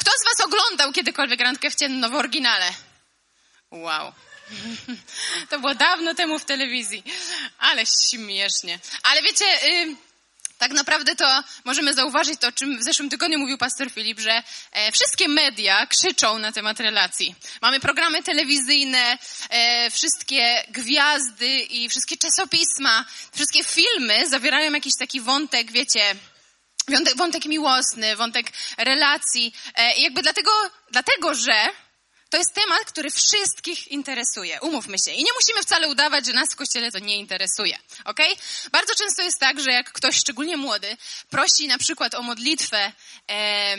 Kto z was oglądał kiedykolwiek randkę w ciemno w oryginale? Wow. To było dawno temu w telewizji. Ale śmiesznie. Ale wiecie, tak naprawdę to możemy zauważyć to, o czym w zeszłym tygodniu mówił pastor Filip, że e, wszystkie media krzyczą na temat relacji. Mamy programy telewizyjne, e, wszystkie gwiazdy i wszystkie czasopisma, wszystkie filmy zawierają jakiś taki wątek, wiecie, wątek, wątek miłosny, wątek relacji. E, I jakby dlatego, dlatego, że to jest temat, który wszystkich interesuje. Umówmy się. I nie musimy wcale udawać, że nas w kościele to nie interesuje. Ok? Bardzo często jest tak, że jak ktoś, szczególnie młody, prosi na przykład o modlitwę, e,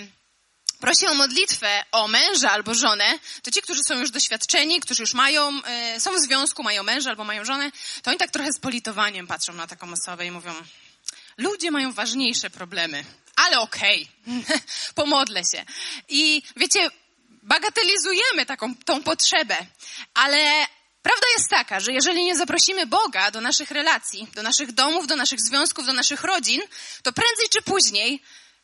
prosi o modlitwę o męża albo żonę, to ci, którzy są już doświadczeni, którzy już mają, e, są w związku, mają męża albo mają żonę, to oni tak trochę z politowaniem patrzą na taką osobę i mówią, ludzie mają ważniejsze problemy. Ale okej, okay. pomodlę się. I wiecie, bagatelizujemy taką, tą potrzebę, ale prawda jest taka, że jeżeli nie zaprosimy Boga do naszych relacji, do naszych domów, do naszych związków, do naszych rodzin, to prędzej czy później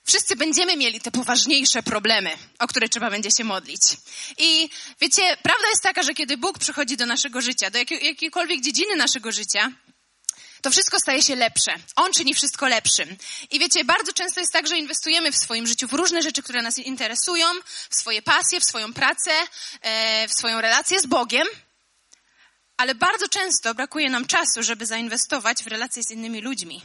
wszyscy będziemy mieli te poważniejsze problemy, o które trzeba będzie się modlić. I wiecie, prawda jest taka, że kiedy Bóg przychodzi do naszego życia, do jakiejkolwiek dziedziny naszego życia, to wszystko staje się lepsze. On czyni wszystko lepszym. I wiecie, bardzo często jest tak, że inwestujemy w swoim życiu w różne rzeczy, które nas interesują, w swoje pasje, w swoją pracę, e, w swoją relację z Bogiem, ale bardzo często brakuje nam czasu, żeby zainwestować w relacje z innymi ludźmi.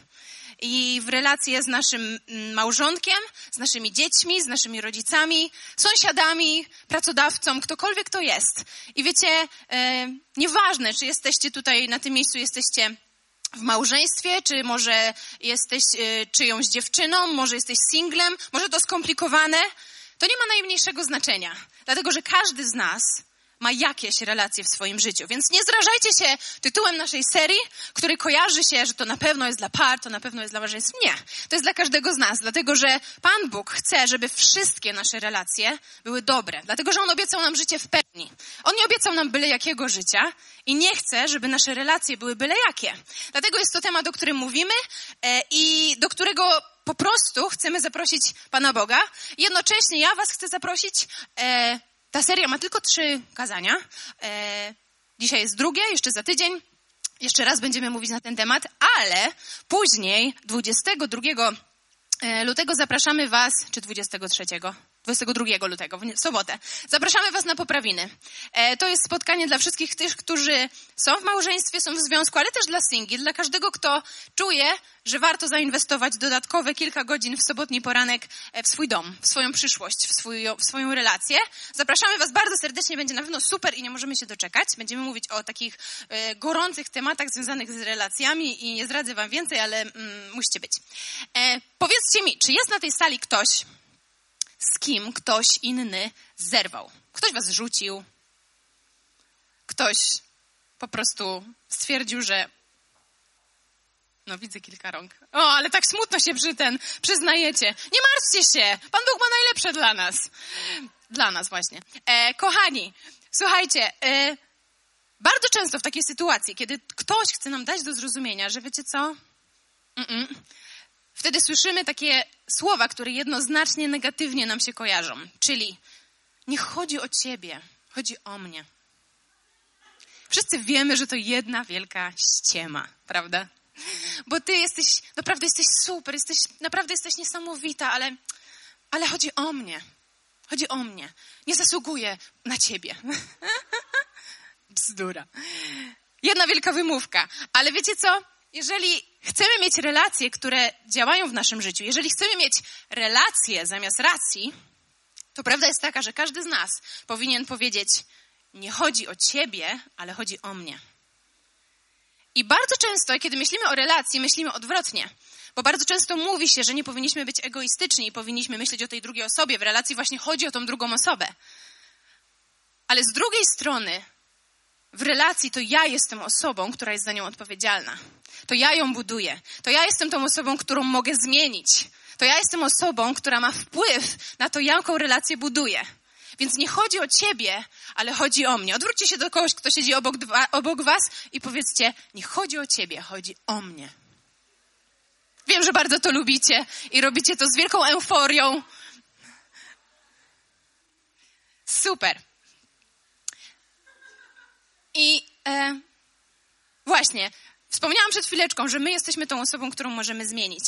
I w relacje z naszym mm, małżonkiem, z naszymi dziećmi, z naszymi rodzicami, sąsiadami, pracodawcą, ktokolwiek to jest. I wiecie, e, nieważne, czy jesteście tutaj na tym miejscu, jesteście w małżeństwie, czy może jesteś y, czyjąś dziewczyną, może jesteś singlem, może to skomplikowane, to nie ma najmniejszego znaczenia. Dlatego, że każdy z nas ma jakieś relacje w swoim życiu. Więc nie zrażajcie się tytułem naszej serii, który kojarzy się, że to na pewno jest dla par, to na pewno jest dla małżeństw. Nie. To jest dla każdego z nas, dlatego że Pan Bóg chce, żeby wszystkie nasze relacje były dobre. Dlatego, że On obiecał nam życie w pełni. On nie obiecał nam byle jakiego życia i nie chce, żeby nasze relacje były byle jakie. Dlatego jest to temat, o którym mówimy e, i do którego po prostu chcemy zaprosić Pana Boga. Jednocześnie ja Was chcę zaprosić e, ta seria ma tylko trzy kazania. E, dzisiaj jest drugie, jeszcze za tydzień. Jeszcze raz będziemy mówić na ten temat, ale później, 22 e, lutego, zapraszamy Was, czy 23? 22 lutego, w sobotę. Zapraszamy Was na poprawiny. E, to jest spotkanie dla wszystkich tych, którzy są w małżeństwie, są w związku, ale też dla singli, dla każdego, kto czuje, że warto zainwestować dodatkowe kilka godzin w sobotni poranek e, w swój dom, w swoją przyszłość, w, swój, w swoją relację. Zapraszamy Was bardzo serdecznie, będzie na pewno super i nie możemy się doczekać. Będziemy mówić o takich e, gorących tematach związanych z relacjami i nie zdradzę Wam więcej, ale mm, musicie być. E, powiedzcie mi, czy jest na tej sali ktoś, z kim ktoś inny zerwał. Ktoś was rzucił, ktoś po prostu stwierdził, że. No, widzę kilka rąk. O, ale tak smutno się przy ten przyznajecie. Nie martwcie się! Pan Bóg ma najlepsze dla nas. Dla nas, właśnie. E, kochani, słuchajcie, e, bardzo często w takiej sytuacji, kiedy ktoś chce nam dać do zrozumienia, że wiecie co? Mm -mm. Wtedy słyszymy takie słowa, które jednoznacznie negatywnie nam się kojarzą. Czyli nie chodzi o ciebie, chodzi o mnie. Wszyscy wiemy, że to jedna wielka ściema, prawda? Bo ty jesteś, naprawdę jesteś super, jesteś, naprawdę jesteś niesamowita, ale, ale chodzi o mnie. Chodzi o mnie. Nie zasługuję na ciebie. Bzdura. Jedna wielka wymówka. Ale wiecie co? Jeżeli chcemy mieć relacje, które działają w naszym życiu, jeżeli chcemy mieć relacje zamiast racji, to prawda jest taka, że każdy z nas powinien powiedzieć: Nie chodzi o ciebie, ale chodzi o mnie. I bardzo często, kiedy myślimy o relacji, myślimy odwrotnie. Bo bardzo często mówi się, że nie powinniśmy być egoistyczni i powinniśmy myśleć o tej drugiej osobie. W relacji właśnie chodzi o tą drugą osobę. Ale z drugiej strony, w relacji to ja jestem osobą, która jest za nią odpowiedzialna. To ja ją buduję. To ja jestem tą osobą, którą mogę zmienić. To ja jestem osobą, która ma wpływ na to, jaką relację buduję. Więc nie chodzi o ciebie, ale chodzi o mnie. Odwróćcie się do kogoś, kto siedzi obok, obok was i powiedzcie, nie chodzi o ciebie, chodzi o mnie. Wiem, że bardzo to lubicie i robicie to z wielką euforią. super. I e, właśnie, wspomniałam przed chwileczką, że my jesteśmy tą osobą, którą możemy zmienić.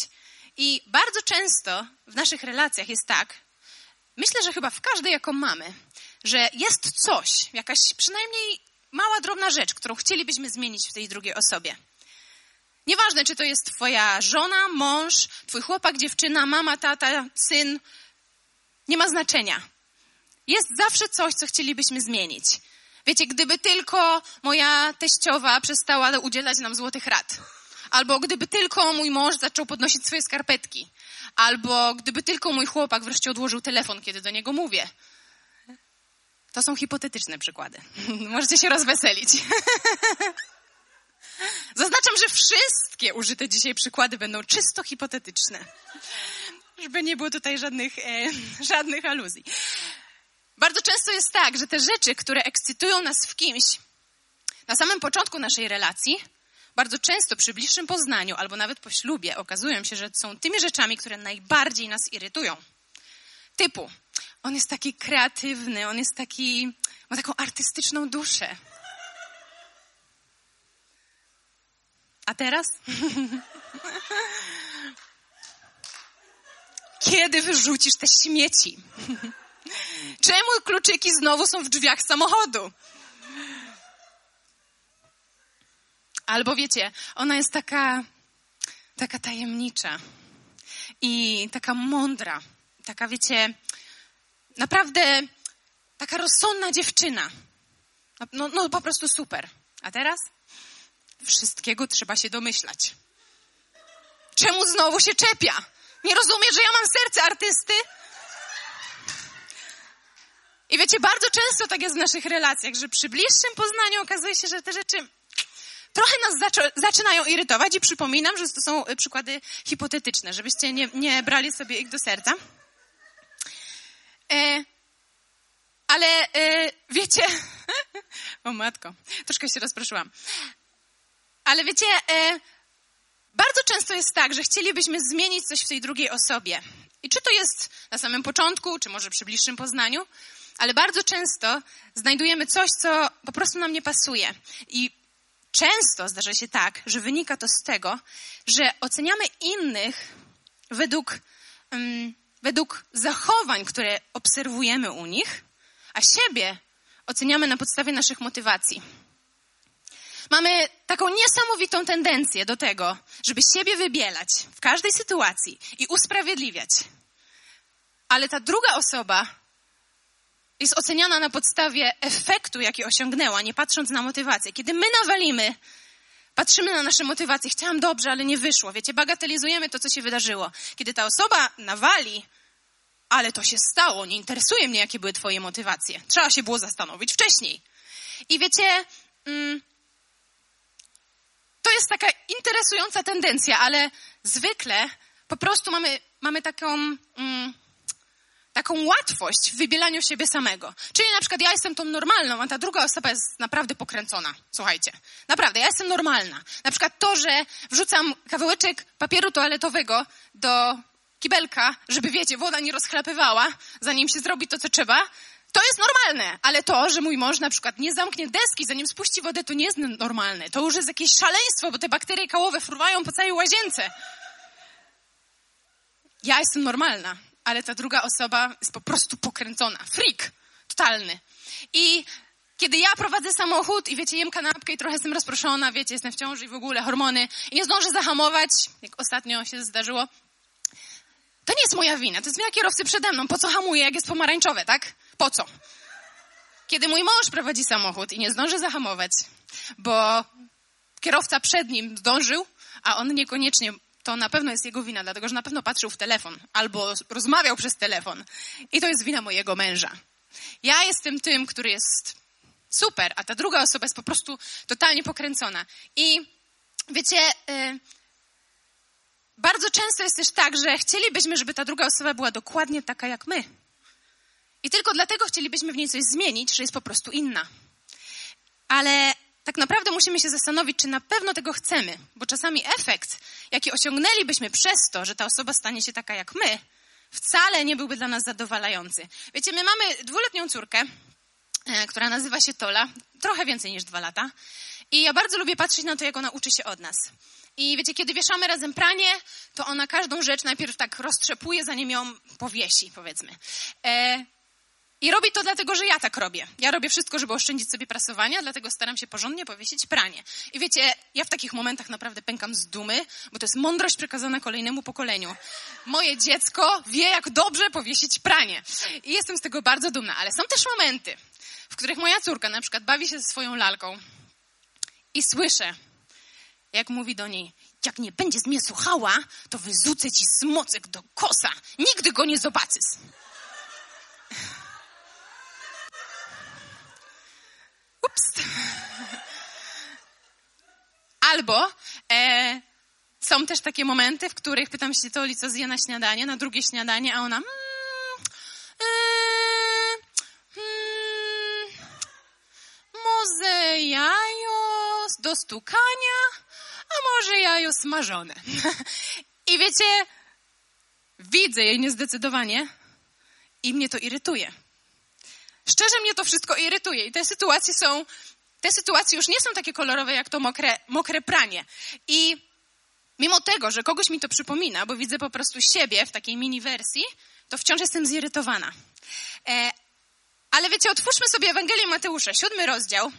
I bardzo często w naszych relacjach jest tak, myślę, że chyba w każdej, jaką mamy, że jest coś, jakaś przynajmniej mała, drobna rzecz, którą chcielibyśmy zmienić w tej drugiej osobie. Nieważne, czy to jest twoja żona, mąż, twój chłopak, dziewczyna, mama, tata, syn. Nie ma znaczenia. Jest zawsze coś, co chcielibyśmy zmienić. Wiecie, gdyby tylko moja teściowa przestała udzielać nam złotych rad, albo gdyby tylko mój mąż zaczął podnosić swoje skarpetki, albo gdyby tylko mój chłopak wreszcie odłożył telefon, kiedy do niego mówię. To są hipotetyczne przykłady. Możecie się rozweselić. Zaznaczam, że wszystkie użyte dzisiaj przykłady będą czysto hipotetyczne. Żeby nie było tutaj żadnych, e, żadnych aluzji. Bardzo często jest tak, że te rzeczy, które ekscytują nas w kimś, na samym początku naszej relacji, bardzo często przy bliższym poznaniu albo nawet po ślubie okazują się, że są tymi rzeczami, które najbardziej nas irytują. Typu, on jest taki kreatywny, on jest taki, ma taką artystyczną duszę. A teraz? Kiedy wyrzucisz te śmieci? Czemu kluczyki znowu są w drzwiach samochodu? Albo wiecie, ona jest taka, taka tajemnicza i taka mądra, taka wiecie, naprawdę taka rozsądna dziewczyna. No, no po prostu super. A teraz? Wszystkiego trzeba się domyślać. Czemu znowu się czepia? Nie rozumie, że ja mam serce artysty? I wiecie, bardzo często tak jest w naszych relacjach, że przy bliższym poznaniu okazuje się, że te rzeczy trochę nas zaczynają irytować i przypominam, że to są y, przykłady hipotetyczne, żebyście nie, nie brali sobie ich do serca. E, ale e, wiecie, o matko, troszkę się rozproszyłam. Ale wiecie, e, bardzo często jest tak, że chcielibyśmy zmienić coś w tej drugiej osobie. I czy to jest na samym początku, czy może przy bliższym poznaniu, ale bardzo często znajdujemy coś, co po prostu nam nie pasuje. I często zdarza się tak, że wynika to z tego, że oceniamy innych według, um, według zachowań, które obserwujemy u nich, a siebie oceniamy na podstawie naszych motywacji. Mamy taką niesamowitą tendencję do tego, żeby siebie wybielać w każdej sytuacji i usprawiedliwiać. Ale ta druga osoba jest oceniana na podstawie efektu, jaki osiągnęła, nie patrząc na motywację. Kiedy my nawalimy, patrzymy na nasze motywacje. Chciałam dobrze, ale nie wyszło. Wiecie, bagatelizujemy to, co się wydarzyło. Kiedy ta osoba nawali, ale to się stało, nie interesuje mnie, jakie były twoje motywacje. Trzeba się było zastanowić wcześniej. I wiecie, mm, to jest taka interesująca tendencja, ale zwykle po prostu mamy, mamy taką, mm, taką łatwość w wybielaniu siebie samego. Czyli na przykład ja jestem tą normalną, a ta druga osoba jest naprawdę pokręcona. Słuchajcie, naprawdę, ja jestem normalna. Na przykład to, że wrzucam kawałeczek papieru toaletowego do kibelka, żeby, wiecie, woda nie rozchlapywała, zanim się zrobi to, co trzeba, to jest normalne, ale to, że mój mąż na przykład nie zamknie deski, zanim spuści wodę, to nie jest normalne. To już jest jakieś szaleństwo, bo te bakterie kałowe fruwają po całej łazience. Ja jestem normalna, ale ta druga osoba jest po prostu pokręcona. Freak. Totalny. I kiedy ja prowadzę samochód i wiecie, jem kanapkę i trochę jestem rozproszona, wiecie, jestem w ciąży i w ogóle hormony i nie zdążę zahamować, jak ostatnio się zdarzyło, to nie jest moja wina. To jest wina kierowcy przede mną. Po co hamuje, jak jest pomarańczowe, tak? Po co? Kiedy mój mąż prowadzi samochód i nie zdąży zahamować, bo kierowca przed nim zdążył, a on niekoniecznie, to na pewno jest jego wina, dlatego że na pewno patrzył w telefon albo rozmawiał przez telefon. I to jest wina mojego męża. Ja jestem tym, który jest super, a ta druga osoba jest po prostu totalnie pokręcona. I wiecie, y, bardzo często jest też tak, że chcielibyśmy, żeby ta druga osoba była dokładnie taka jak my. I tylko dlatego chcielibyśmy w niej coś zmienić, że jest po prostu inna. Ale tak naprawdę musimy się zastanowić, czy na pewno tego chcemy, bo czasami efekt, jaki osiągnęlibyśmy przez to, że ta osoba stanie się taka jak my, wcale nie byłby dla nas zadowalający. Wiecie, my mamy dwuletnią córkę e, która nazywa się Tola, trochę więcej niż dwa lata. I ja bardzo lubię patrzeć na to, jak ona uczy się od nas. I wiecie, kiedy wieszamy razem pranie, to ona każdą rzecz najpierw tak roztrzepuje, zanim ją powiesi, powiedzmy. E, I robi to dlatego, że ja tak robię. Ja robię wszystko, żeby oszczędzić sobie prasowania, dlatego staram się porządnie powiesić pranie. I wiecie, ja w takich momentach naprawdę pękam z dumy, bo to jest mądrość przekazana kolejnemu pokoleniu. Moje dziecko wie, jak dobrze powiesić pranie. I jestem z tego bardzo dumna, ale są też momenty, w których moja córka na przykład bawi się ze swoją lalką i słyszę, jak mówi do niej, jak nie będziesz mnie słuchała, to wyrzucę ci smocek do kosa. Nigdy go nie zobaczysz. Albo e, są też takie momenty, w których pytam się Toli, co zje na śniadanie, na drugie śniadanie, a ona mm, e, mm, może jajo do stukania, a może jajo smażone. I wiecie, widzę jej niezdecydowanie i mnie to irytuje. Szczerze mnie to wszystko irytuje i te sytuacje są, te sytuacje już nie są takie kolorowe jak to mokre, mokre pranie. I mimo tego, że kogoś mi to przypomina, bo widzę po prostu siebie w takiej mini wersji, to wciąż jestem zirytowana. E, ale wiecie, otwórzmy sobie Ewangelię Mateusza, siódmy rozdział.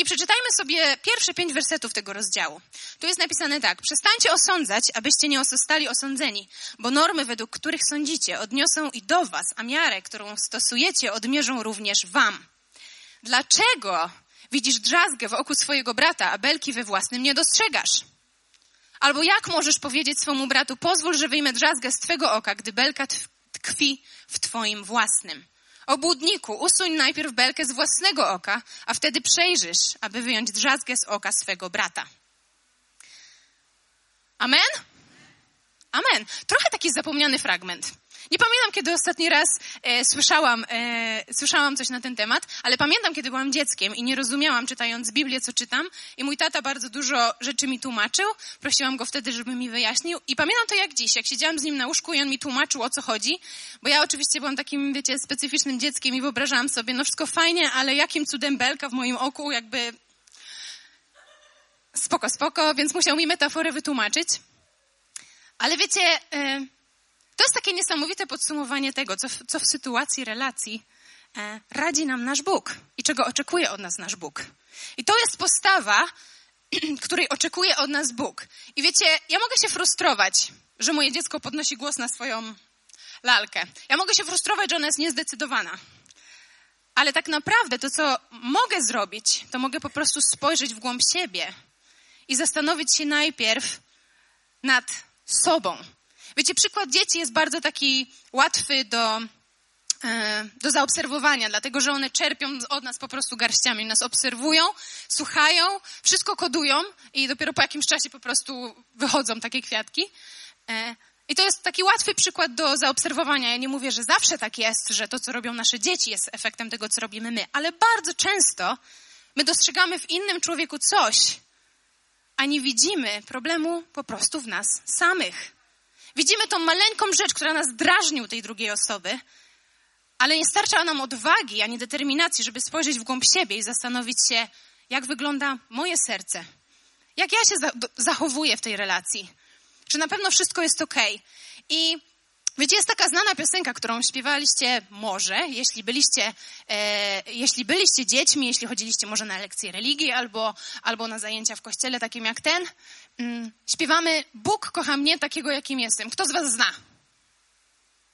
I przeczytajmy sobie pierwsze pięć wersetów tego rozdziału. Tu jest napisane tak. Przestańcie osądzać, abyście nie zostali osądzeni, bo normy, według których sądzicie, odniosą i do was, a miarę, którą stosujecie, odmierzą również wam. Dlaczego widzisz drzazgę w oku swojego brata, a belki we własnym nie dostrzegasz? Albo jak możesz powiedzieć swemu bratu, pozwól, że wyjmę drzazgę z twego oka, gdy belka tkwi w twoim własnym? Obłudniku, usuń najpierw belkę z własnego oka, a wtedy przejrzysz, aby wyjąć drzazgę z oka swego brata. Amen? Amen. Trochę taki zapomniany fragment. Nie pamiętam, kiedy ostatni raz e, słyszałam, e, słyszałam coś na ten temat, ale pamiętam, kiedy byłam dzieckiem i nie rozumiałam, czytając Biblię, co czytam. I mój tata bardzo dużo rzeczy mi tłumaczył. Prosiłam go wtedy, żeby mi wyjaśnił. I pamiętam to jak dziś, jak siedziałam z nim na łóżku i on mi tłumaczył, o co chodzi. Bo ja oczywiście byłam takim, wiecie, specyficznym dzieckiem i wyobrażałam sobie, no wszystko fajnie, ale jakim cudem belka w moim oku, jakby spoko, spoko, więc musiał mi metaforę wytłumaczyć. Ale wiecie... E, to jest takie niesamowite podsumowanie tego, co w, co w sytuacji relacji e, radzi nam nasz Bóg i czego oczekuje od nas nasz Bóg. I to jest postawa, której oczekuje od nas Bóg. I wiecie, ja mogę się frustrować, że moje dziecko podnosi głos na swoją lalkę. Ja mogę się frustrować, że ona jest niezdecydowana. Ale tak naprawdę to, co mogę zrobić, to mogę po prostu spojrzeć w głąb siebie i zastanowić się najpierw nad sobą, Wiecie, przykład dzieci jest bardzo taki łatwy do, e, do zaobserwowania, dlatego że one czerpią od nas po prostu garściami. Nas obserwują, słuchają, wszystko kodują i dopiero po jakimś czasie po prostu wychodzą takie kwiatki. E, I to jest taki łatwy przykład do zaobserwowania. Ja nie mówię, że zawsze tak jest, że to, co robią nasze dzieci, jest efektem tego, co robimy my, ale bardzo często my dostrzegamy w innym człowieku coś, a nie widzimy problemu po prostu w nas samych. Widzimy tą maleńką rzecz, która nas drażni u tej drugiej osoby, ale nie starcza nam odwagi ani determinacji, żeby spojrzeć w głąb siebie i zastanowić się, jak wygląda moje serce. Jak ja się zachowuję w tej relacji. Czy na pewno wszystko jest ok. I Wiecie, jest taka znana piosenka, którą śpiewaliście może, jeśli byliście, e, jeśli byliście dziećmi, jeśli chodziliście może na lekcje religii albo, albo na zajęcia w kościele takim jak ten. Mm, śpiewamy Bóg kocha mnie takiego, jakim jestem. Kto z was zna?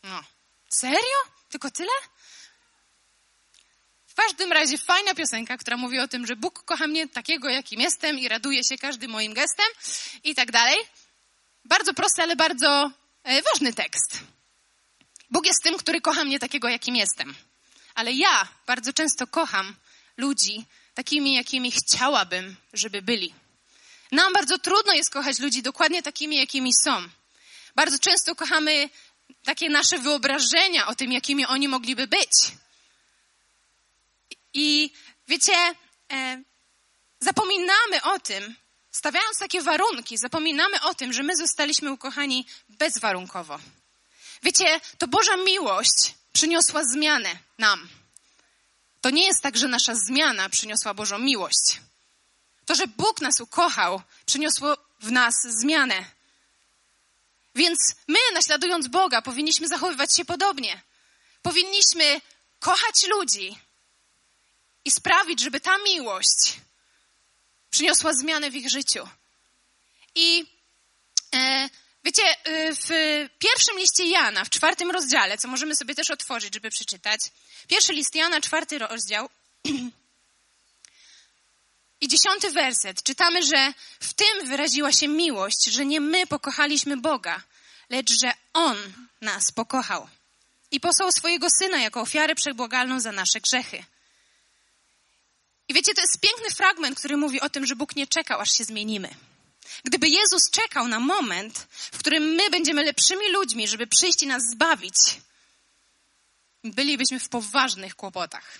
No. Serio? Tylko tyle? W każdym razie fajna piosenka, która mówi o tym, że Bóg kocha mnie takiego, jakim jestem i raduje się każdym moim gestem i tak dalej. Bardzo prosty, ale bardzo e, ważny tekst. Bóg jest tym, który kocha mnie takiego, jakim jestem. Ale ja bardzo często kocham ludzi takimi, jakimi chciałabym, żeby byli. Nam bardzo trudno jest kochać ludzi dokładnie takimi, jakimi są. Bardzo często kochamy takie nasze wyobrażenia o tym, jakimi oni mogliby być. I wiecie, e, zapominamy o tym, stawiając takie warunki, zapominamy o tym, że my zostaliśmy ukochani bezwarunkowo. Wiecie, to Boża miłość przyniosła zmianę nam. To nie jest tak, że nasza zmiana przyniosła Bożą miłość. To, że Bóg nas ukochał, przyniosło w nas zmianę. Więc my, naśladując Boga, powinniśmy zachowywać się podobnie. Powinniśmy kochać ludzi i sprawić, żeby ta miłość przyniosła zmianę w ich życiu. I e, wiecie, e, w pierwszym liście Jana, w czwartym rozdziale, co możemy sobie też otworzyć, żeby przeczytać, pierwszy list Jana, czwarty rozdział i dziesiąty werset, czytamy, że w tym wyraziła się miłość, że nie my pokochaliśmy Boga, lecz że On nas pokochał i posłał swojego Syna jako ofiarę przebłagalną za nasze grzechy. I wiecie, to jest piękny fragment, który mówi o tym, że Bóg nie czekał, aż się zmienimy. Gdyby Jezus czekał na moment, w którym my będziemy lepszymi ludźmi, żeby przyjść i nas zbawić, bylibyśmy w poważnych kłopotach.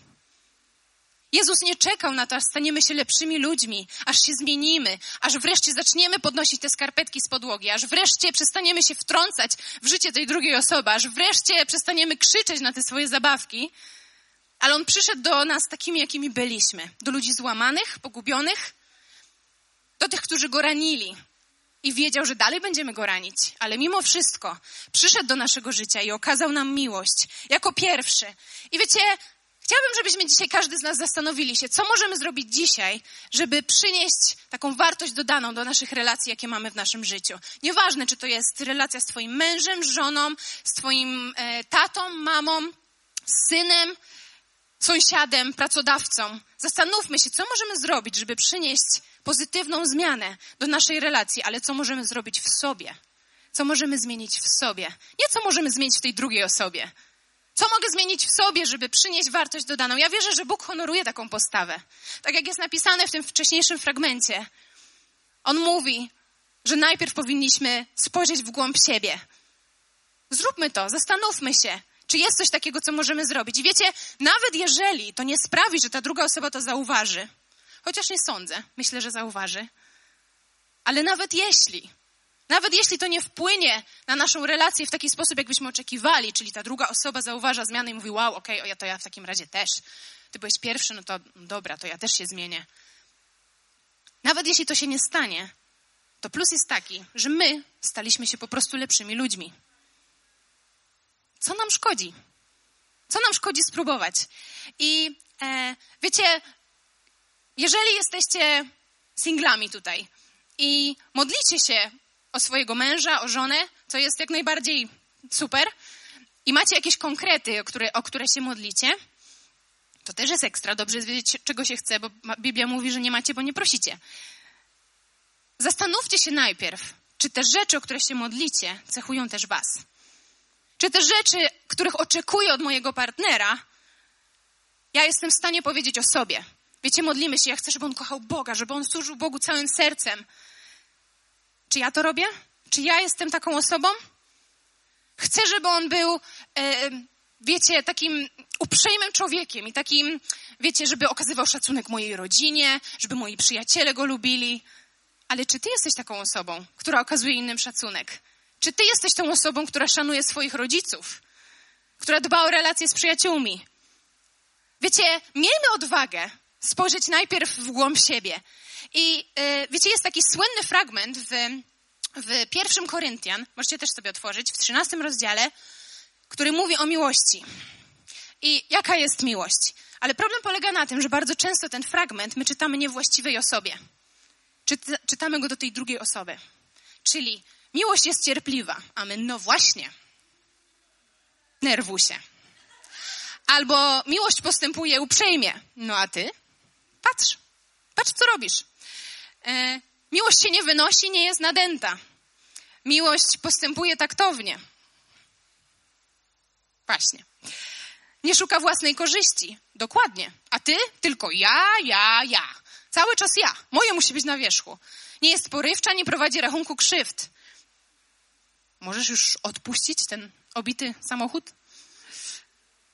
Jezus nie czekał na to, aż staniemy się lepszymi ludźmi, aż się zmienimy, aż wreszcie zaczniemy podnosić te skarpetki z podłogi, aż wreszcie przestaniemy się wtrącać w życie tej drugiej osoby, aż wreszcie przestaniemy krzyczeć na te swoje zabawki. Ale On przyszedł do nas takimi, jakimi byliśmy. Do ludzi złamanych, pogubionych, do tych, którzy Go ranili. I wiedział, że dalej będziemy Go ranić. Ale mimo wszystko przyszedł do naszego życia i okazał nam miłość jako pierwszy. I wiecie, Chciałabym, żebyśmy dzisiaj każdy z nas zastanowili się, co możemy zrobić dzisiaj, żeby przynieść taką wartość dodaną do naszych relacji, jakie mamy w naszym życiu. Nieważne, czy to jest relacja z Twoim mężem, żoną, z Twoim e, tatą, mamą, synem, sąsiadem, pracodawcą. Zastanówmy się, co możemy zrobić, żeby przynieść pozytywną zmianę do naszej relacji, ale co możemy zrobić w sobie. Co możemy zmienić w sobie. Nie co możemy zmienić w tej drugiej osobie. Co mogę zmienić w sobie, żeby przynieść wartość dodaną? Ja wierzę, że Bóg honoruje taką postawę. Tak jak jest napisane w tym wcześniejszym fragmencie. On mówi, że najpierw powinniśmy spojrzeć w głąb siebie. Zróbmy to, zastanówmy się, czy jest coś takiego, co możemy zrobić. I wiecie, nawet jeżeli to nie sprawi, że ta druga osoba to zauważy, chociaż nie sądzę, myślę, że zauważy, ale nawet jeśli, nawet jeśli to nie wpłynie na naszą relację w taki sposób, jakbyśmy oczekiwali, czyli ta druga osoba zauważa zmianę i mówi, wow, okej, okay, to ja w takim razie też. Ty byłeś pierwszy, no to dobra, to ja też się zmienię. Nawet jeśli to się nie stanie, to plus jest taki, że my staliśmy się po prostu lepszymi ludźmi. Co nam szkodzi? Co nam szkodzi spróbować? I e, wiecie, jeżeli jesteście singlami tutaj i modlicie się o swojego męża, o żonę, co jest jak najbardziej super, i macie jakieś konkrety, o które, o które się modlicie, to też jest ekstra. Dobrze wiedzieć, czego się chce, bo Biblia mówi, że nie macie, bo nie prosicie. Zastanówcie się najpierw, czy te rzeczy, o które się modlicie, cechują też Was. Czy te rzeczy, których oczekuję od mojego partnera, ja jestem w stanie powiedzieć o sobie. Wiecie, modlimy się, ja chcę, żeby on kochał Boga, żeby on służył Bogu całym sercem. Czy ja to robię? Czy ja jestem taką osobą? Chcę, żeby on był, e, wiecie, takim uprzejmym człowiekiem i takim, wiecie, żeby okazywał szacunek mojej rodzinie, żeby moi przyjaciele go lubili. Ale czy ty jesteś taką osobą, która okazuje innym szacunek? Czy ty jesteś tą osobą, która szanuje swoich rodziców, która dba o relacje z przyjaciółmi? Wiecie, miejmy odwagę spojrzeć najpierw w głąb siebie i y, wiecie, jest taki słynny fragment w, w pierwszym Koryntian, możecie też sobie otworzyć, w 13 rozdziale, który mówi o miłości. I jaka jest miłość? Ale problem polega na tym, że bardzo często ten fragment my czytamy niewłaściwej osobie. czytamy go do tej drugiej osoby. Czyli miłość jest cierpliwa, a my no właśnie. Nerwusie. Albo miłość postępuje uprzejmie. No a ty? Patrz. Patrz, co robisz. E, miłość się nie wynosi, nie jest nadęta. Miłość postępuje taktownie. Właśnie. Nie szuka własnej korzyści. Dokładnie. A ty? Tylko ja, ja, ja. Cały czas ja. Moje musi być na wierzchu. Nie jest porywcza, nie prowadzi rachunku krzywd. Możesz już odpuścić ten obity samochód?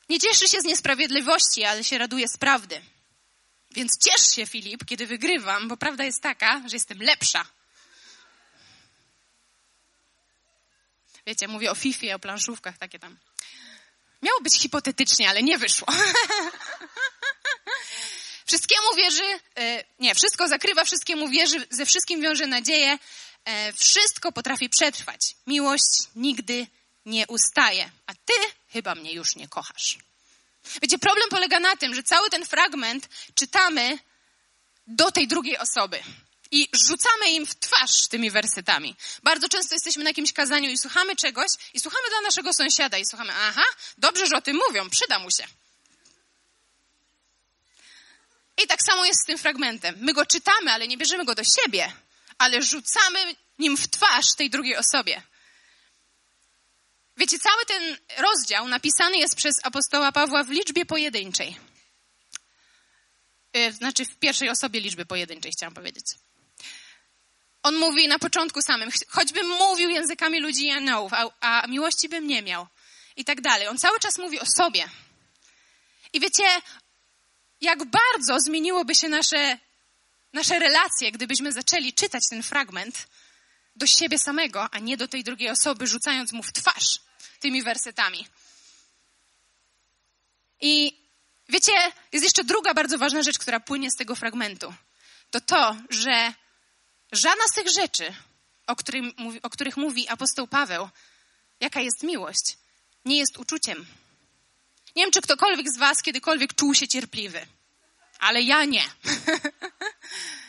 Nie cieszy się z niesprawiedliwości, ale się raduje z prawdy. Więc ciesz się, Filip, kiedy wygrywam, bo prawda jest taka, że jestem lepsza. Wiecie, mówię o Fifie, o planszówkach, takie tam. Miało być hipotetycznie, ale nie wyszło. Wszystkiemu wierzy, e, nie, wszystko zakrywa, wszystkiemu wierzy, ze wszystkim wiąże nadzieję, e, wszystko potrafi przetrwać. Miłość nigdy nie ustaje, a ty chyba mnie już nie kochasz. Wiecie, problem polega na tym, że cały ten fragment czytamy do tej drugiej osoby i rzucamy im w twarz tymi wersetami. Bardzo często jesteśmy na jakimś kazaniu i słuchamy czegoś i słuchamy dla naszego sąsiada i słuchamy, aha, dobrze, że o tym mówią, przyda mu się. I tak samo jest z tym fragmentem. My go czytamy, ale nie bierzemy go do siebie, ale rzucamy nim w twarz tej drugiej osobie. Wiecie, cały ten rozdział napisany jest przez apostoła Pawła w liczbie pojedynczej. E, znaczy w pierwszej osobie liczby pojedynczej, chciałam powiedzieć. On mówi na początku samym, choćbym mówił językami ludzi i aniołów, a, a miłości bym nie miał. I tak dalej. On cały czas mówi o sobie. I wiecie, jak bardzo zmieniłoby się nasze, nasze relacje, gdybyśmy zaczęli czytać ten fragment do siebie samego, a nie do tej drugiej osoby, rzucając mu w twarz tymi wersetami. I wiecie, jest jeszcze druga bardzo ważna rzecz, która płynie z tego fragmentu. To to, że żadna z tych rzeczy, o, którym, o których mówi apostoł Paweł, jaka jest miłość, nie jest uczuciem. Nie wiem, czy ktokolwiek z Was kiedykolwiek czuł się cierpliwy, ale ja nie.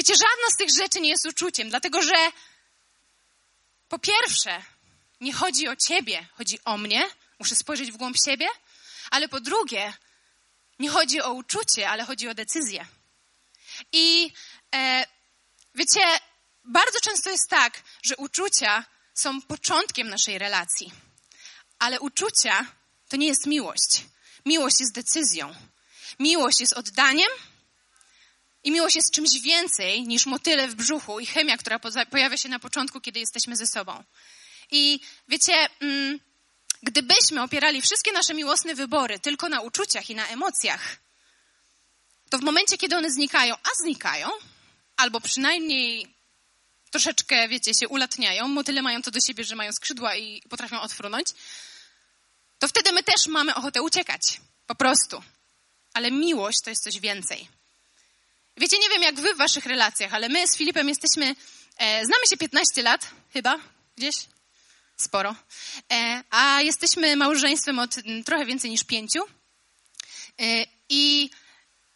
Wiecie, żadna z tych rzeczy nie jest uczuciem, dlatego że po pierwsze, nie chodzi o ciebie, chodzi o mnie, muszę spojrzeć w głąb siebie, ale po drugie, nie chodzi o uczucie, ale chodzi o decyzję. I e, wiecie, bardzo często jest tak, że uczucia są początkiem naszej relacji, ale uczucia to nie jest miłość. Miłość jest decyzją. Miłość jest oddaniem i miłość jest czymś więcej niż motyle w brzuchu i chemia, która pojawia się na początku, kiedy jesteśmy ze sobą. I wiecie, mm, gdybyśmy opierali wszystkie nasze miłosne wybory tylko na uczuciach i na emocjach, to w momencie, kiedy one znikają, a znikają, albo przynajmniej troszeczkę, wiecie, się ulatniają, motyle mają to do siebie, że mają skrzydła i potrafią odfrunąć, to wtedy my też mamy ochotę uciekać. Po prostu. Ale miłość to jest coś więcej. Wiecie, nie wiem jak wy w waszych relacjach, ale my z Filipem jesteśmy, e, znamy się 15 lat, chyba, gdzieś, sporo, e, a jesteśmy małżeństwem od mm, trochę więcej niż pięciu. E, I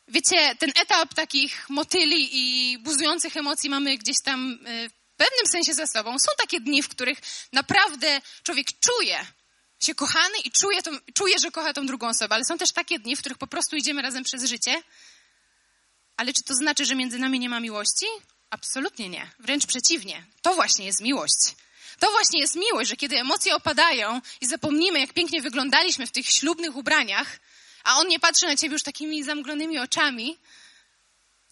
wiecie, ten etap takich motyli i buzujących emocji mamy gdzieś tam e, w pewnym sensie za sobą. Są takie dni, w których naprawdę człowiek czuje, się kochany i czuje, czuje, że kocha tą drugą osobę, ale są też takie dni, w których po prostu idziemy razem przez życie ale czy to znaczy, że między nami nie ma miłości? Absolutnie nie. Wręcz przeciwnie. To właśnie jest miłość. To właśnie jest miłość, że kiedy emocje opadają i zapomnimy, jak pięknie wyglądaliśmy w tych ślubnych ubraniach, a on nie patrzy na ciebie już takimi zamglonymi oczami,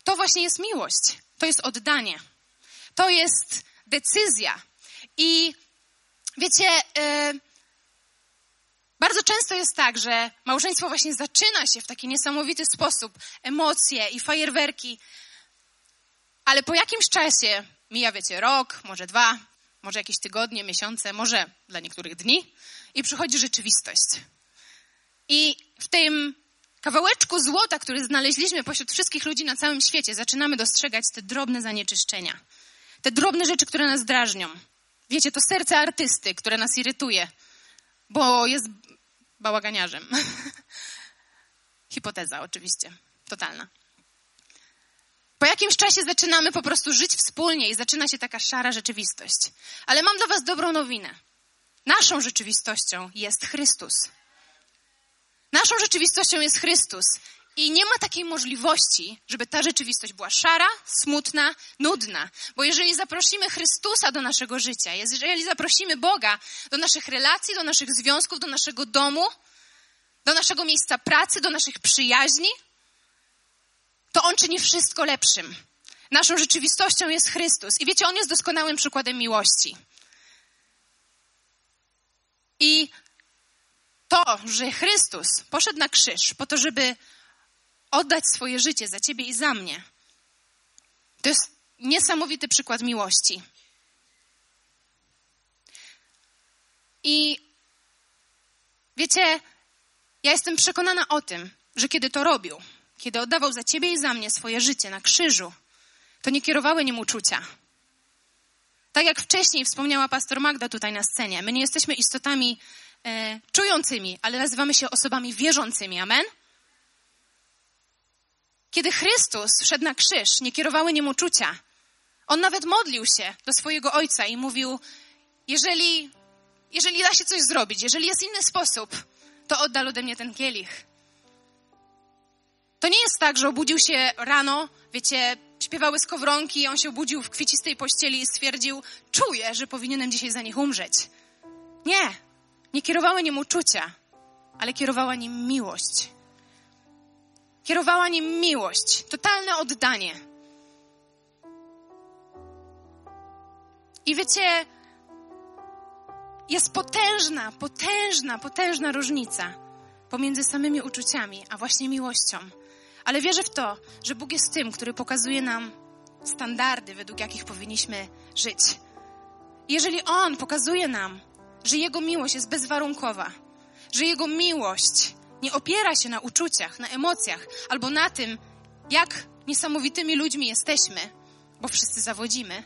to właśnie jest miłość. To jest oddanie. To jest decyzja. I wiecie, yy, bardzo często jest tak, że małżeństwo właśnie zaczyna się w taki niesamowity sposób, emocje i fajerwerki, ale po jakimś czasie, mija wiecie, rok, może dwa, może jakieś tygodnie, miesiące, może dla niektórych dni i przychodzi rzeczywistość. I w tym kawałeczku złota, który znaleźliśmy pośród wszystkich ludzi na całym świecie, zaczynamy dostrzegać te drobne zanieczyszczenia. Te drobne rzeczy, które nas drażnią. Wiecie, to serce artysty, które nas irytuje, bo jest bałaganiarzem. Hipoteza oczywiście, totalna. Po jakimś czasie zaczynamy po prostu żyć wspólnie i zaczyna się taka szara rzeczywistość. Ale mam dla Was dobrą nowinę. Naszą rzeczywistością jest Chrystus. Naszą rzeczywistością jest Chrystus. I nie ma takiej możliwości, żeby ta rzeczywistość była szara, smutna, nudna. Bo jeżeli zaprosimy Chrystusa do naszego życia, jeżeli zaprosimy Boga do naszych relacji, do naszych związków, do naszego domu, do naszego miejsca pracy, do naszych przyjaźni, to On czyni wszystko lepszym. Naszą rzeczywistością jest Chrystus. I wiecie, On jest doskonałym przykładem miłości. I to, że Chrystus poszedł na krzyż po to, żeby oddać swoje życie za ciebie i za mnie. To jest niesamowity przykład miłości. I wiecie, ja jestem przekonana o tym, że kiedy to robił, kiedy oddawał za ciebie i za mnie swoje życie na krzyżu, to nie kierowały nim uczucia. Tak jak wcześniej wspomniała pastor Magda tutaj na scenie, my nie jesteśmy istotami e, czującymi, ale nazywamy się osobami wierzącymi. Amen? Kiedy Chrystus wszedł na krzyż, nie kierowały nim uczucia. On nawet modlił się do swojego ojca i mówił: Jeżeli, jeżeli da się coś zrobić, jeżeli jest inny sposób, to oddal ode mnie ten kielich. To nie jest tak, że obudził się rano, wiecie, śpiewały skowronki, on się obudził w kwiecistej pościeli i stwierdził, czuję, że powinienem dzisiaj za nich umrzeć. Nie, nie kierowały nim uczucia, ale kierowała nim miłość. Kierowała nim miłość, totalne oddanie. I wiecie, jest potężna, potężna, potężna różnica pomiędzy samymi uczuciami, a właśnie miłością. Ale wierzę w to, że Bóg jest tym, który pokazuje nam standardy, według jakich powinniśmy żyć. Jeżeli On pokazuje nam, że Jego miłość jest bezwarunkowa, że Jego miłość nie opiera się na uczuciach, na emocjach albo na tym, jak niesamowitymi ludźmi jesteśmy, bo wszyscy zawodzimy,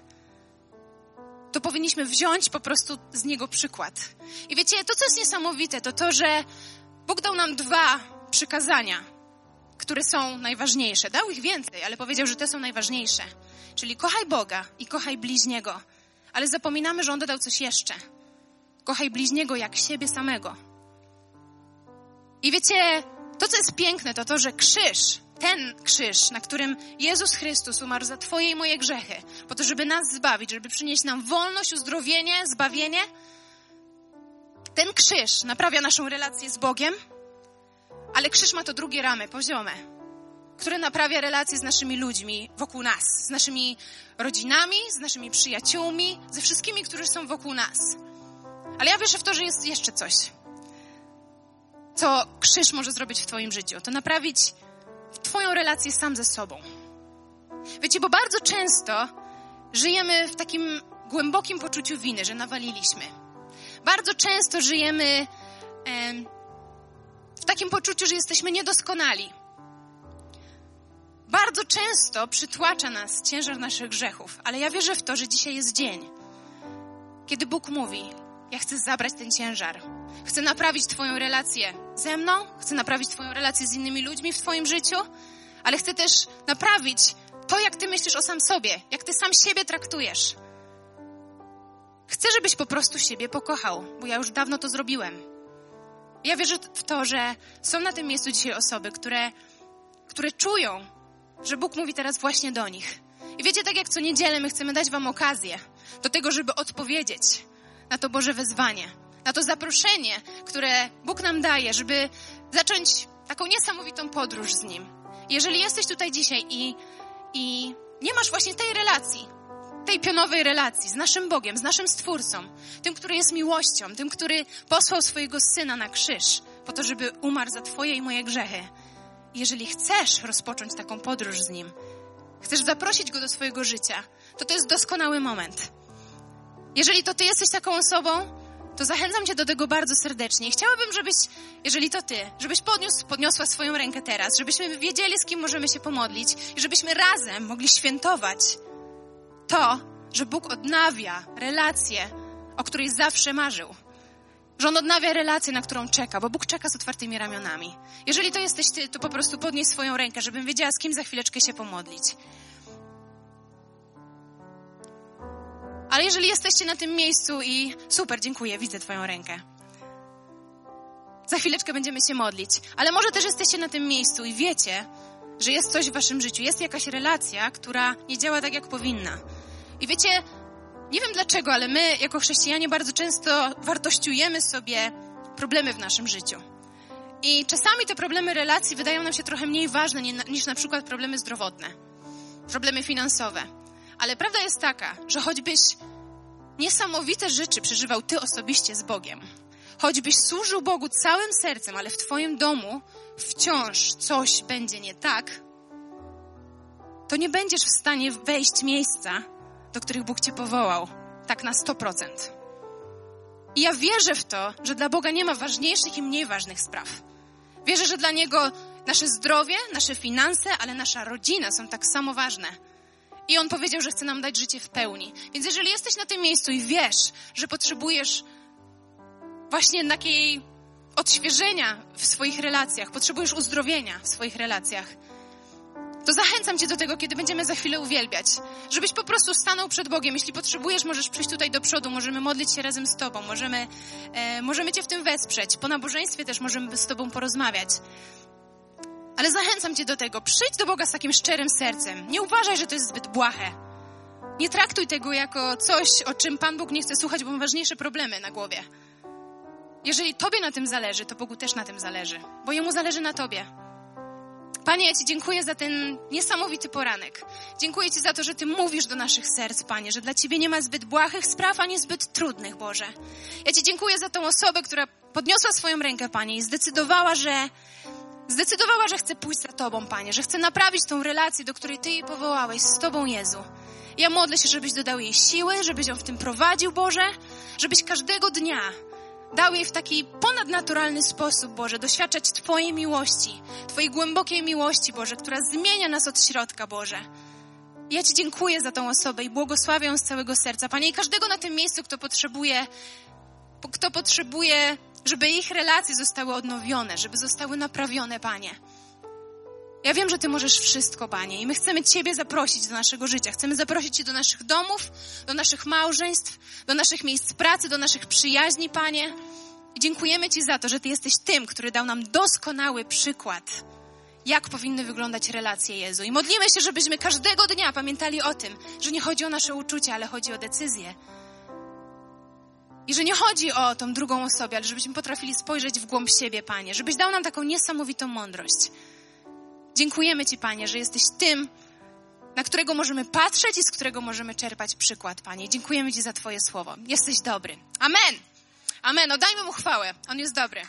to powinniśmy wziąć po prostu z Niego przykład. I wiecie, to co jest niesamowite, to to, że Bóg dał nam dwa przykazania, które są najważniejsze. Dał ich więcej, ale powiedział, że te są najważniejsze. Czyli kochaj Boga i kochaj bliźniego. Ale zapominamy, że On dodał coś jeszcze. Kochaj bliźniego jak siebie samego. I wiecie, to co jest piękne, to to, że krzyż, ten krzyż, na którym Jezus Chrystus umarł za Twoje i moje grzechy, po to, żeby nas zbawić, żeby przynieść nam wolność, uzdrowienie, zbawienie, ten krzyż naprawia naszą relację z Bogiem, ale krzyż ma to drugie ramy, poziome, które naprawia relacje z naszymi ludźmi wokół nas, z naszymi rodzinami, z naszymi przyjaciółmi, ze wszystkimi, którzy są wokół nas. Ale ja wierzę w to, że jest jeszcze coś, co krzyż może zrobić w Twoim życiu. To naprawić Twoją relację sam ze sobą. Wiecie, bo bardzo często żyjemy w takim głębokim poczuciu winy, że nawaliliśmy. Bardzo często żyjemy w takim poczuciu, że jesteśmy niedoskonali. Bardzo często przytłacza nas ciężar naszych grzechów, ale ja wierzę w to, że dzisiaj jest dzień, kiedy Bóg mówi: Ja chcę zabrać ten ciężar. Chcę naprawić Twoją relację ze mną, chcę naprawić Twoją relację z innymi ludźmi w Twoim życiu, ale chcę też naprawić to, jak Ty myślisz o sam sobie, jak Ty sam siebie traktujesz. Chcę, żebyś po prostu siebie pokochał, bo ja już dawno to zrobiłem. Ja wierzę w to, że są na tym miejscu dzisiaj osoby, które, które czują, że Bóg mówi teraz właśnie do nich. I wiecie, tak jak co niedzielę my chcemy dać Wam okazję do tego, żeby odpowiedzieć na to Boże wezwanie, na to zaproszenie, które Bóg nam daje, żeby zacząć taką niesamowitą podróż z Nim. Jeżeli jesteś tutaj dzisiaj i, i nie masz właśnie tej relacji, tej pionowej relacji z naszym Bogiem, z naszym Stwórcą, tym, który jest miłością, tym, który posłał swojego Syna na krzyż, po to, żeby umarł za Twoje i moje grzechy. Jeżeli chcesz rozpocząć taką podróż z Nim, chcesz zaprosić Go do swojego życia, to to jest doskonały moment. Jeżeli to Ty jesteś taką osobą, to zachęcam Cię do tego bardzo serdecznie. Chciałabym, żebyś, jeżeli to Ty, żebyś podniósł, podniosła swoją rękę teraz, żebyśmy wiedzieli, z kim możemy się pomodlić i żebyśmy razem mogli świętować to, że Bóg odnawia relację, o której zawsze marzył. Że On odnawia relację, na którą czeka, bo Bóg czeka z otwartymi ramionami. Jeżeli to jesteś Ty, to po prostu podnieś swoją rękę, żebym wiedziała, z kim za chwileczkę się pomodlić. Ale jeżeli jesteście na tym miejscu i super, dziękuję, widzę Twoją rękę. Za chwileczkę będziemy się modlić. Ale może też jesteście na tym miejscu i wiecie, że jest coś w Waszym życiu, jest jakaś relacja, która nie działa tak, jak powinna. I wiecie, nie wiem dlaczego, ale my, jako chrześcijanie, bardzo często wartościujemy sobie problemy w naszym życiu. I czasami te problemy relacji wydają nam się trochę mniej ważne niż na przykład problemy zdrowotne, problemy finansowe. Ale prawda jest taka, że choćbyś niesamowite rzeczy przeżywał ty osobiście z Bogiem, choćbyś służył Bogu całym sercem, ale w twoim domu wciąż coś będzie nie tak, to nie będziesz w stanie wejść miejsca, do których Bóg cię powołał, tak na 100%. I ja wierzę w to, że dla Boga nie ma ważniejszych i mniej ważnych spraw. Wierzę, że dla Niego nasze zdrowie, nasze finanse, ale nasza rodzina są tak samo ważne. I On powiedział, że chce nam dać życie w pełni. Więc jeżeli jesteś na tym miejscu i wiesz, że potrzebujesz właśnie takiej odświeżenia w swoich relacjach, potrzebujesz uzdrowienia w swoich relacjach, to zachęcam Cię do tego, kiedy będziemy za chwilę uwielbiać, żebyś po prostu stanął przed Bogiem. Jeśli potrzebujesz, możesz przyjść tutaj do przodu, możemy modlić się razem z Tobą, możemy, e, możemy Cię w tym wesprzeć. Po nabożeństwie też możemy z Tobą porozmawiać. Ale zachęcam Cię do tego, przyjdź do Boga z takim szczerym sercem. Nie uważaj, że to jest zbyt błahe. Nie traktuj tego jako coś, o czym Pan Bóg nie chce słuchać, bo ma ważniejsze problemy na głowie. Jeżeli Tobie na tym zależy, to Bogu też na tym zależy, bo Jemu zależy na Tobie. Panie, ja Ci dziękuję za ten niesamowity poranek. Dziękuję Ci za to, że Ty mówisz do naszych serc, Panie, że dla Ciebie nie ma zbyt błahych spraw, ani zbyt trudnych, Boże. Ja Ci dziękuję za tą osobę, która podniosła swoją rękę, Panie, i zdecydowała, że zdecydowała, że chce pójść za Tobą, Panie, że chce naprawić tą relację, do której Ty jej powołałeś z Tobą, Jezu. Ja modlę się, żebyś dodał jej siły, żebyś ją w tym prowadził, Boże, żebyś każdego dnia dał jej w taki ponadnaturalny sposób, Boże, doświadczać Twojej miłości, Twojej głębokiej miłości, Boże, która zmienia nas od środka, Boże. Ja Ci dziękuję za tą osobę i błogosławię ją z całego serca. Panie, i każdego na tym miejscu, kto potrzebuje, kto potrzebuje, żeby ich relacje zostały odnowione, żeby zostały naprawione, Panie. Ja wiem, że Ty możesz wszystko, Panie, i my chcemy Ciebie zaprosić do naszego życia. Chcemy zaprosić Cię do naszych domów, do naszych małżeństw, do naszych miejsc pracy, do naszych przyjaźni, Panie. I dziękujemy Ci za to, że Ty jesteś tym, który dał nam doskonały przykład, jak powinny wyglądać relacje Jezu. I modlimy się, żebyśmy każdego dnia pamiętali o tym, że nie chodzi o nasze uczucia, ale chodzi o decyzje. I że nie chodzi o tą drugą osobę, ale żebyśmy potrafili spojrzeć w głąb siebie, Panie. Żebyś dał nam taką niesamowitą mądrość. Dziękujemy Ci, Panie, że jesteś tym, na którego możemy patrzeć i z którego możemy czerpać przykład, Panie. Dziękujemy Ci za Twoje słowo. Jesteś dobry. Amen. Amen. Oddajmy Mu chwałę. On jest dobry.